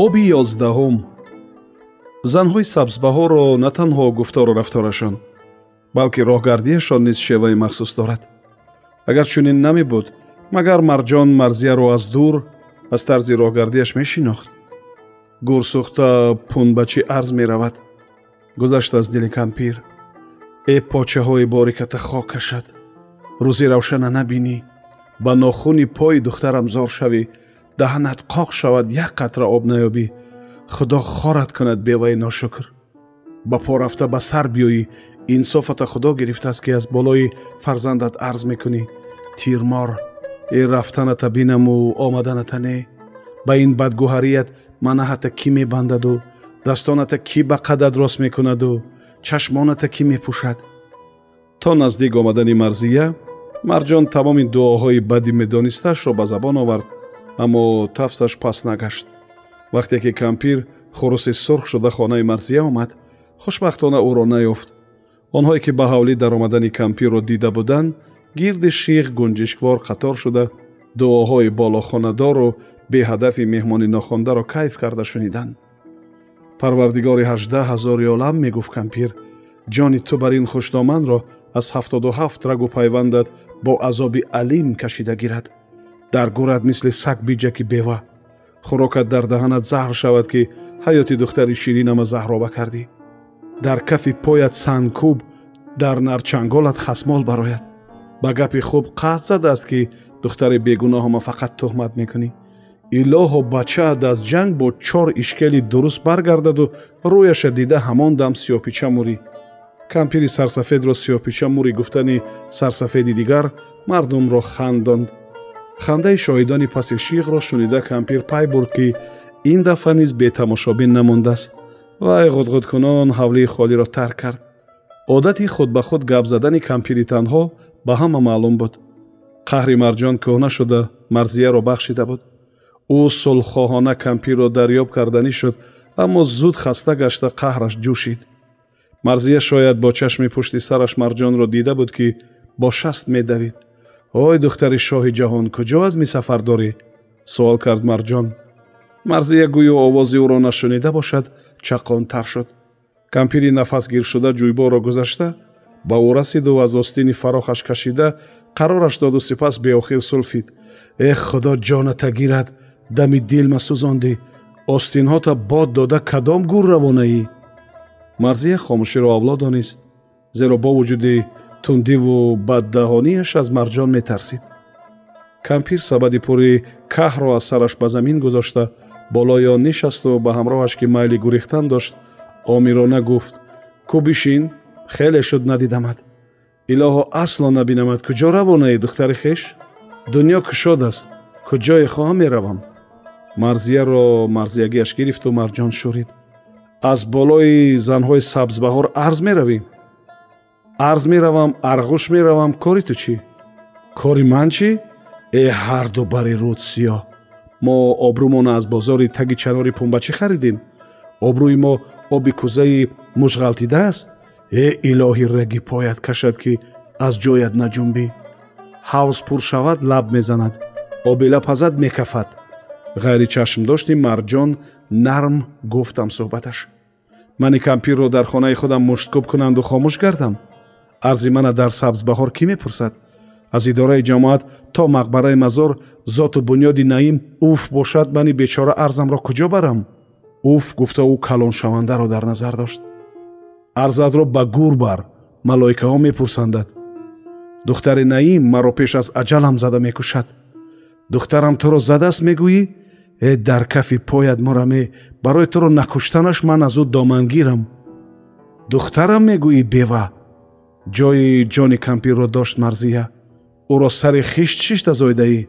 боби ёздаҳум. Занҳои сабзбаҳоро на танҳо гуфтору рафторашон балки роҳгардиашон низ шеваи махсус дорад. Агар чунин намебуд магар марҷон марзияро аз дур аз тарзи роҳгардиаш мешинохт. Гурсухта пунбачӣ арз меравад. Гузашт аз дили кампир. Э почаҳои бориката хок кашад рӯзи равшана набинӣ. Ба нохуни пои духтарам зор шавӣ даҳанат қоқ шавад як қатра об наёбӣ. Худо хорат кунад беваи ношукр. Ба по рафта ба сар биёӣ инсофата худо гирифтааст ки аз болои фарзандат арз мекунӣ. Тирмор э рафтаната бинаму омаданата не. Ба ин бадгӯҳарият манаҳата кӣ мебандаду дастоната кӣ ба қадад рост мекунаду чашмоната кӣ мепӯшад? То наздик омадани марзия марҷон тамоми дуоҳои бади медонистаашро ба забон овард аммо тафсаш пас нагашт. Вақте ки кампир хуруси сурх шуда хонаи марзия омад хушбахтона ӯро наёфт онҳое ки ба ҳавлӣ даромадани кампирро дида буданд гирди ших гунҷишквор қатор шуда дуоҳои болохонадору беҳадафи меҳмони нохондаро кайф карда шуниданд парвардигори ҳаждаҳ ҳазори олам мегуфт кампир. Ҷони ту бар ин хушноманро аз ҳафтоду ҳафт рагу пайвандат бо азоби алим кашида гирад дар гӯрад мисли саг биҷаки бева. Хӯрокат дар даҳанат заҳр шавад ки ҳаёти духтари ширинама заҳроба кардӣ. Дар кафи поят сангкӯб дар нарчанголат хасмол барояд. Ба гапи хуб қаҳд задааст ки духтари бегуноҳама фақат туҳмат мекунӣ. Илоҳо бачаат аз ҷанг бо чор ишкели дуруст баргардаду рӯяша дида ҳамон дам сиёҳпича мурӣ. Кампири сарсафедро сиёҳпича мурӣ гуфтани сарсафеди дигар мардумро хандонд хандаи шоҳидони паси шиғро шунида кампир пай бурд ки ин дафъа низ бетамошобин намондааст вай ғудғудкунон ҳавлии холиро тарк кард. Одати худ ба худ гап задани кампири танҳо ба ҳама маълум буд. Қаҳри марҷон кӯҳна шуда марзияро бахшида буд. Ӯ сулҳхоҳона кампирро дарёб карданӣ шуд аммо зуд хаста гашта қаҳраш ҷӯшид. Марзия шояд бо чашми пушти сараш марҷонро дида буд ки бо шаст медавид ой духтари шоҳи ҷаҳон куҷо аз мисафар дорӣ суол кард марҷон. Марзия гӯё овози ӯро нашунида бошад чақонтар шуд. Кампири нафасгиршуда ҷӯйборро гузашта ба ӯ расиду аз остини фарохаш кашида қарораш доду сипас беохир сулфид. Эҳ худо ҷоната гирад дами дилма сӯзондӣ остинҳота бод дода кадом гур равонаӣ? Марзия хомӯширо авло донист зеро бо вуҷуди тундиву баддаҳонияш аз марҷон метарсид кампир сабади пури каҳро аз сараш ба замин гузошта болои он нишасту ба ҳамроҳаш ки майли гурехтан дошт омирона гуфт кӯ бишин хеле шуд надидамад илоҳо асло набинамад куҷо равонаи духтари хеш дунё кушод аст куҷое хоҳам меравам марзияро марзиягиаш гирифту марҷон шӯрид аз болои занҳои сабзбаҳор арз меравӣ арз меравам арғуш меравам. Кори ту чӣ? Кори ман чӣ? Э ҳарду бари руд сиёҳ. Мо обрӯмона аз бозори таги чанори пунбачӣ харидем. Обрӯи мо оби кӯзаи мушғалтидааст э илоҳи раги поят кашад ки аз ҷоят наҷунбӣ. Ҳавз пур шавад лаб мезанад. Обила пазад мекафад. Ғайри чашмдошти марҷон нарм гуфтам суҳбаташ. Мани кампирро дар хонаи худам мушткӯб кунанду хомӯш гардам арзи мана дар сабзбаҳор кӣ мепурсад? Аз идораи ҷамоат то мақбараи мазор зоту бунёди наим уф бошад мани бечора арзамро куҷо барам? Уф гуфта ӯ калоншавандаро дар назар дошт. Арзатро ба гур бар малоикаҳо мепурсандад. Духтари наим маро пеш аз аҷалам зада мекушад. Духтарам туро задааст мегӯӣ? Э дар кафи поят мураме барои туро накуштанаш ман аз ӯ домангирам. Духтарам мегӯӣ бева ҷои ҷони кампирро дошт марзия. Ӯро сари хишт шишта зоидаӣ?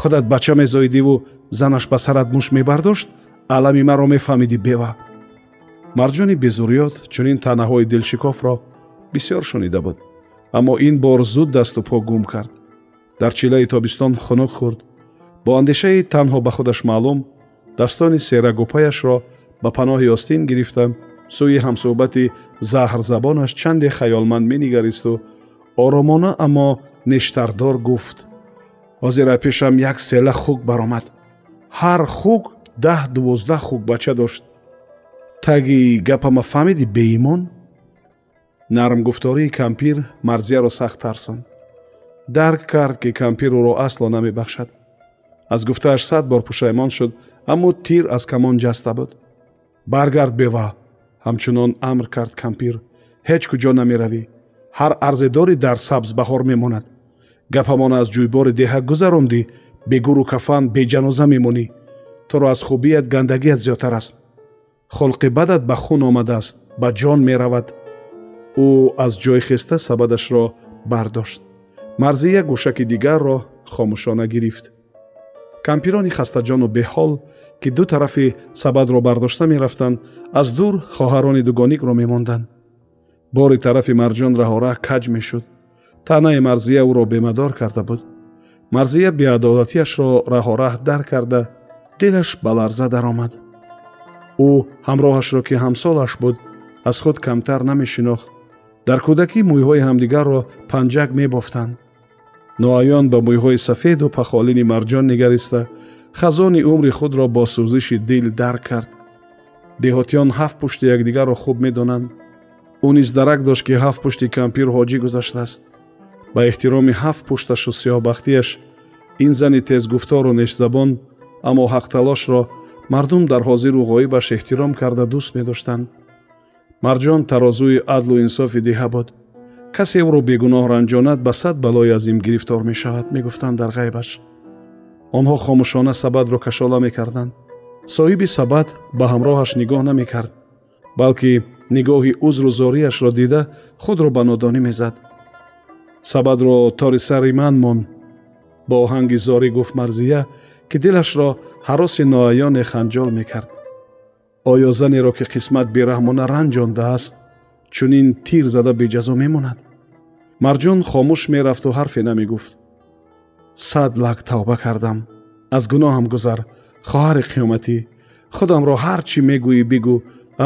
Худат бача мезоидиву занаш ба сарат муш мебардошт? Алами маро мефаҳмидӣ бева? Марҷони безурёт чунин таънаҳои дилшикофро бисёр шунида буд. Аммо ин бор зуд дасту по гум кард. Дар чилаи тобистон хунук хӯрд бо андешаи танҳо ба худаш маълум dastoни серагупаяшро ба паноҳи остин гирифта сӯи ҳамсӯҳбати заҳрзабонаш чанде хаёлманд менигаристу оромона аммо нештардор гуфт. Ҳозира пешам як села хук баромад. Ҳар хук даҳ дувоздаҳ хукбача дошт. Таги гапама фаҳмидӣ беимон? Нармгуфтории кампир марзияро сахт тарсон. Дарк кард ки кампир ӯро асло намебахшад. Аз гуфтааш сад бор пушаймон шуд аммо тир аз камон ҷаста буд. Баргард бева ҳамчунон амр кард кампир. Ҳеҷ куҷо намеравӣ. Ҳар арзедорӣ дар сабзбаҳор мемонад. Гапамон аз ҷӯйбори деҳа гузарондӣ бегуру кафан беҷаноза мемонӣ. Туро аз хубият гандагият зиёдтар аст. Холқи бадат ба хун омадааст ба ҷон меравад. Ӯ аз ҷой хеста сабадашро бардошт. Марзия гӯшаки дигарро хомӯшона гирифт. Кампирони хастаҷону беҳол ки ду тарафи сабадро бардошта мерафтанд аз дур хоҳарони дугоникро мемонданд. Бори тарафи марҷон раҳораҳ каҷ мешуд. Таънаи марзия ӯро бемадор карда буд. Марзия беадолатиашро раҳораҳ дар карда дилаш ба ларза даромад. Ӯ ҳамроҳашро ки ҳамсолаш буд аз худ камтар намешинохт. Дар кӯдакӣ мӯйҳои ҳамдигарро панҷак мебофтанд. Ноаён ба мӯйҳои сафеду пахолини марҷон нигариста хазони умри худро бо сӯзиши дил дарк кард. Деҳотиён ҳафт пушти якдигарро хуб медонанд. Ӯ низ дарак дошт ки ҳафт пушти кампир ҳоҷӣ гузаштааст ба эҳтироми ҳафт пушташу сиёҳбахтиаш ин зани тезгуфтору нешзабон аммо ҳақталошро мардум дар ҳозиру ғоибаш эҳтиром карда дӯст медоштанд. Марҷон тарозуи адлу инсофи деҳа буд. Касе ӯро бегуноҳ ранҷонад ба сад балои азим гирифтор мешавад мегуфтанд дар ғайбаш онҳо хомӯшона сабадро кашола мекарданд соҳиби сабад ба ҳамроҳаш нигоҳ намекард балки нигоҳи узру зориашро дида худро ба нодонӣ мезад сабадро тори сари ман мон бо оҳанги зорӣ гуфт марзия ки дилашро ҳароси ноаёне ханҷол мекард оё занеро ки қисмат бераҳмона ранҷондааст чунин тир зада беҷазо мемонад марҷон хомӯш мерафту ҳарфе намегуфт сад лак тавба кардам. Аз гуноҳам гузар. Хоҳари қиёматӣ худамро ҳар чӣ мегӯӣ бигӯ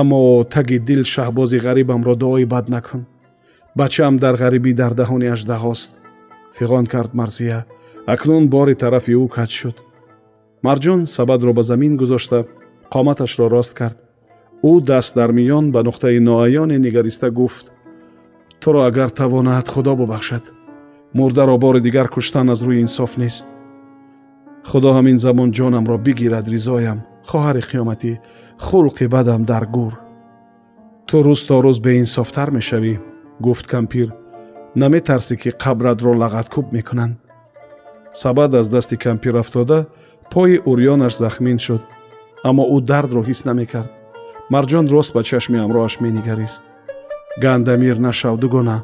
аммо таги дил шаҳбози ғарибамро дуои бад накун. Бачаам дар ғарибӣ дар даҳони аждаҳост фиғон кард марзия. Акнун бори тарафи ӯ каҷ шуд. Марҷон сабадро ба замин гузошта қоматашро рост кард. Ӯ даст дар миён ба нуқтаи ноаёне нигариста гуфт. Туро агар тавонад худо бубахшад мурдаро бори дигар куштан аз рӯи инсоф нест худо ҳамин замон ҷонамро бигирад ризоям хоҳари қиёматӣ хулқи бадам дар гур ту рӯз то рӯз беинсофтар мешавӣ гуфт кампир наметарсӣ ки қабратро лағаткӯб мекунанд сабад аз дасти кампир афтода пои урёнаш захмин шуд аммо ӯ дардро ҳис намекард марҷон рост ба чашми ҳамроҳаш менигарист гандамир нашав дугона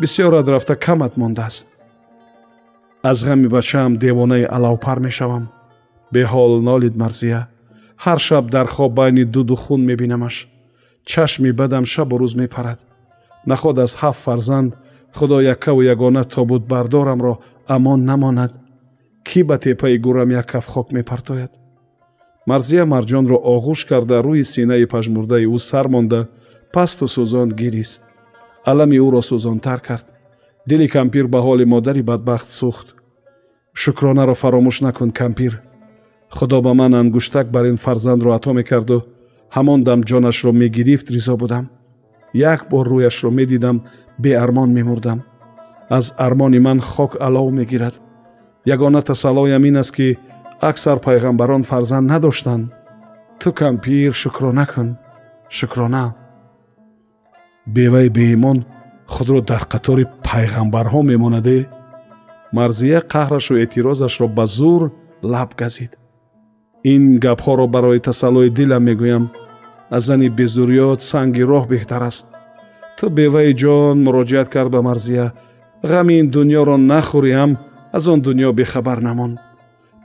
бисёрат рафта камат мондааст. Аз ғами бачаам девонаи алавпар мешавам. Беҳол нолид марзия. Ҳар шаб дар хоб байни дуду хун мебинамаш. Чашми бадам шабу рӯз мепарад. Наход аз ҳафт фарзанд худо яккаву ягона тобутбардорамро амон намонад. Кӣ ба теппаи гурам як каф хок мепартояд? Марзия марҷонро оғӯш карда рӯи синаи пажмурдаи ӯ сар монда пасту сӯзонд гирист алами ӯро сӯзонтар кард. Дили кампир ба ҳоли модари бадбахт сӯхт. Шукронаро фаромӯш накун кампир. Худо ба ман ангуштак бар ин фарзандро ато мекарду. Ҳамон дам ҷонашро мегирифт ризо будам. Як бор рӯяшро медидам беармон мемурдам. Аз армони ман хок алов мегирад. Ягона тасаллоям ин аст ки аксар пайғамбарон фарзанд надоштанд. Ту кампир шукрона кун. Шукрона беваи беимон худро дар қатори пайғамбарҳо мемонаде марзия қаҳрашу эътирозашро ба зур лаб газид. Ин гапҳоро барои тасаллои дилам мегӯям. Аз зани безурёт санги роҳ беҳтар аст. Ту беваи ҷон муроҷиат кард ба марзия. Ғами ин дуньёро нахӯриам аз он дуньё бехабар намон.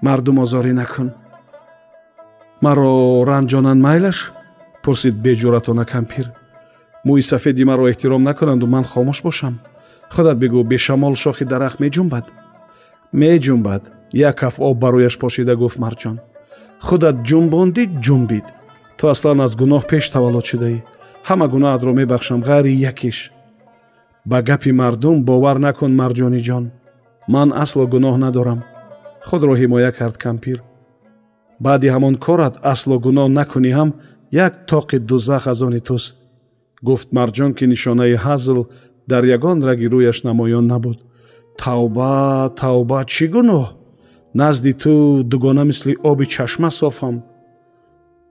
Мардум озорӣ накун. Маро ранҷонанд майлаш? Пурсид беҷуратона кампир мӯи сафеди маро эҳтиром накунанду ман хомӯш бошам. Худат бигӯ бешамол шохи дарахт меҷумбад меҷумбад як каф об ба рӯяш пошида гуфт марҷон. Худат ҷумбондӣ ҷумбид ту аслан аз гуноҳ пеш таваллуд шудаӣ. Ҳама гуноҳатро мебахшам ғайри якиш. Ба гапи мардум бовар накун марҷониҷон ман асло гуноҳ надорам. Худро ҳимоя кард кампир. Баъди ҳамон корат асло гуноҳ накунӣ ҳам як тоқи дузах аз они туст гуфт марҷон ки нишонаи ҳазл дар ягон раги рӯяш намоён набуд. Тавба тавба чӣ гуноҳ? Назди ту дугона мисли оби чашма софам.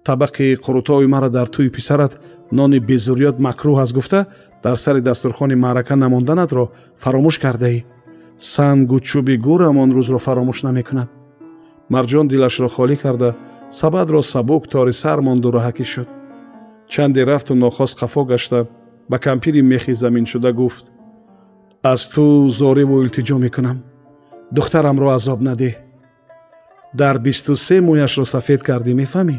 Табақи қурутои мара дар тӯи писарат нони безурёт макрӯҳ аст гуфта. Дар сари дастурхони маърака намонданатро фаромӯш кардаӣ сангу чӯби гӯрам он рӯзро фаромӯш намекунад марҷон дилашро холӣ карда сабадро сабук тори сар монду роҳакӣ шуд чанде рафту нохост хафо гашта ба кампири мехи заминшуда гуфт аз ту зориву илтиҷо мекунам духтарамро азоб надеҳ дар бисту се мӯяшро сафед кардӣ мефаҳмӣ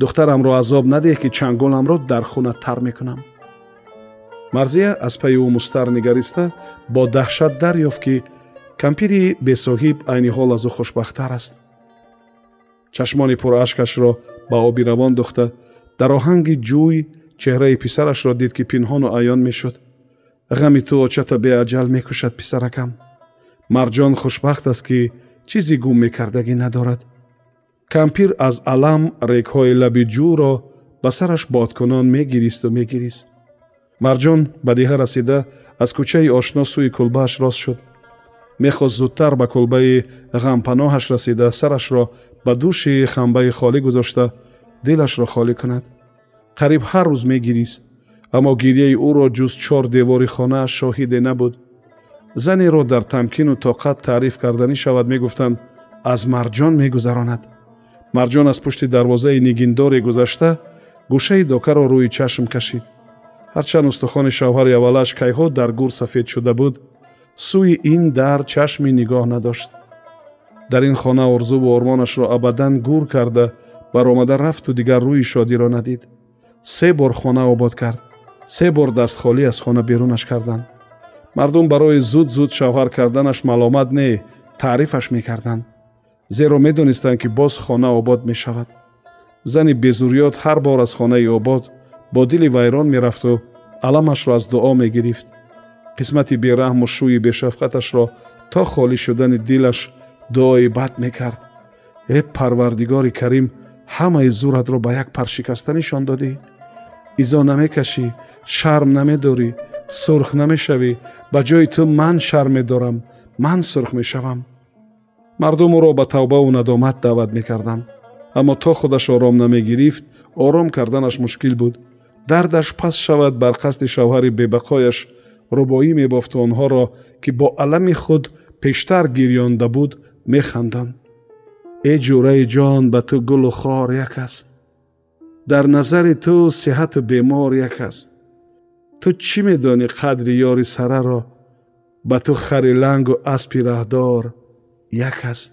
духтарамро азоб надеҳ ки чанголамро дар хона тар мекунам марзия аз пайи ӯ мустар нигариста бо даҳшат дарёфт ки кампири бесоҳиб айни ҳол аз ӯ хушбахттар аст чашмони пураашкашро ба оби равон духта дар оҳанги ҷӯй чеҳраи писарашро дид ки пинҳону аён мешуд. Ғами ту очата беаҷал мекушад писаракам. Марҷон хушбахт аст ки чизи гум мекардагӣ надорад. Кампир аз алам регҳои лаби ҷӯро ба сараш бодкунон мегиристу мегирист. Марҷон ба диҳа расида аз кӯчаи ошно сӯи кулбааш рост шуд. Мехост зудтар ба кулбаи ғампаноҳаш расида сарашро ба дӯши хамбаи холӣ гузошта дилашро холӣ кунад. Қариб ҳар рӯз мегирист аммо гирьяи ӯро ҷуз чор девори хонааш шоҳиде набуд. Занеро дар тамкину тоқат таъриф карданӣ шавад мегуфтанд аз марҷон мегузаронад марҷон аз пушти дарвозаи нигиндоре гузашта гӯшаи докаро рӯи чашм кашид. Ҳарчанд устухони шавҳари аввалаш кайҳо дар гур сафед шуда буд сӯи ин дар чашми нигоҳ надошт. Дар ин хона орзуву ормонашро абадан гур карда баромада рафту дигар рӯи шодиро надид. Се бор хона обод кард. Се бор дастхолӣ аз хона берунаш карданд. Мардум барои зуд зуд шавҳар карданаш маломат не таърифаш мекарданд. Зеро медонистанд ки боз хона обод мешавад. Зани безурёт ҳар бор аз хонаи обод бо дили вайрон мерафту аламашро аз дуо мегирифт. Қисмати бераҳму шӯи бешафқаташро то холӣ шудани дилаш дуои бад мекард. Э парвардигори карим ҳамаи зӯратро ба як пар шикаста нишон додӣ изо намекашӣ шарм намедорӣ сурх намешавӣ ба ҷои ту ман шарм медорам ман сурх мешавам мардум ӯро ба тавбаву надомат даъват мекарданд аммо то худаш ором намегирифт ором карданаш мушкил буд дардаш пас шавад бар қасди шавҳари бебақояш рубоӣ мебофту онҳоро ки бо алами худ пештар гирёнда буд механданд э ҷураи ҷон ба ту гулу хор як аст дар назари ту сиҳату бемор як аст ту чӣ медонӣ қадри ёри сараро ба ту хари лангу аспи раҳдор як аст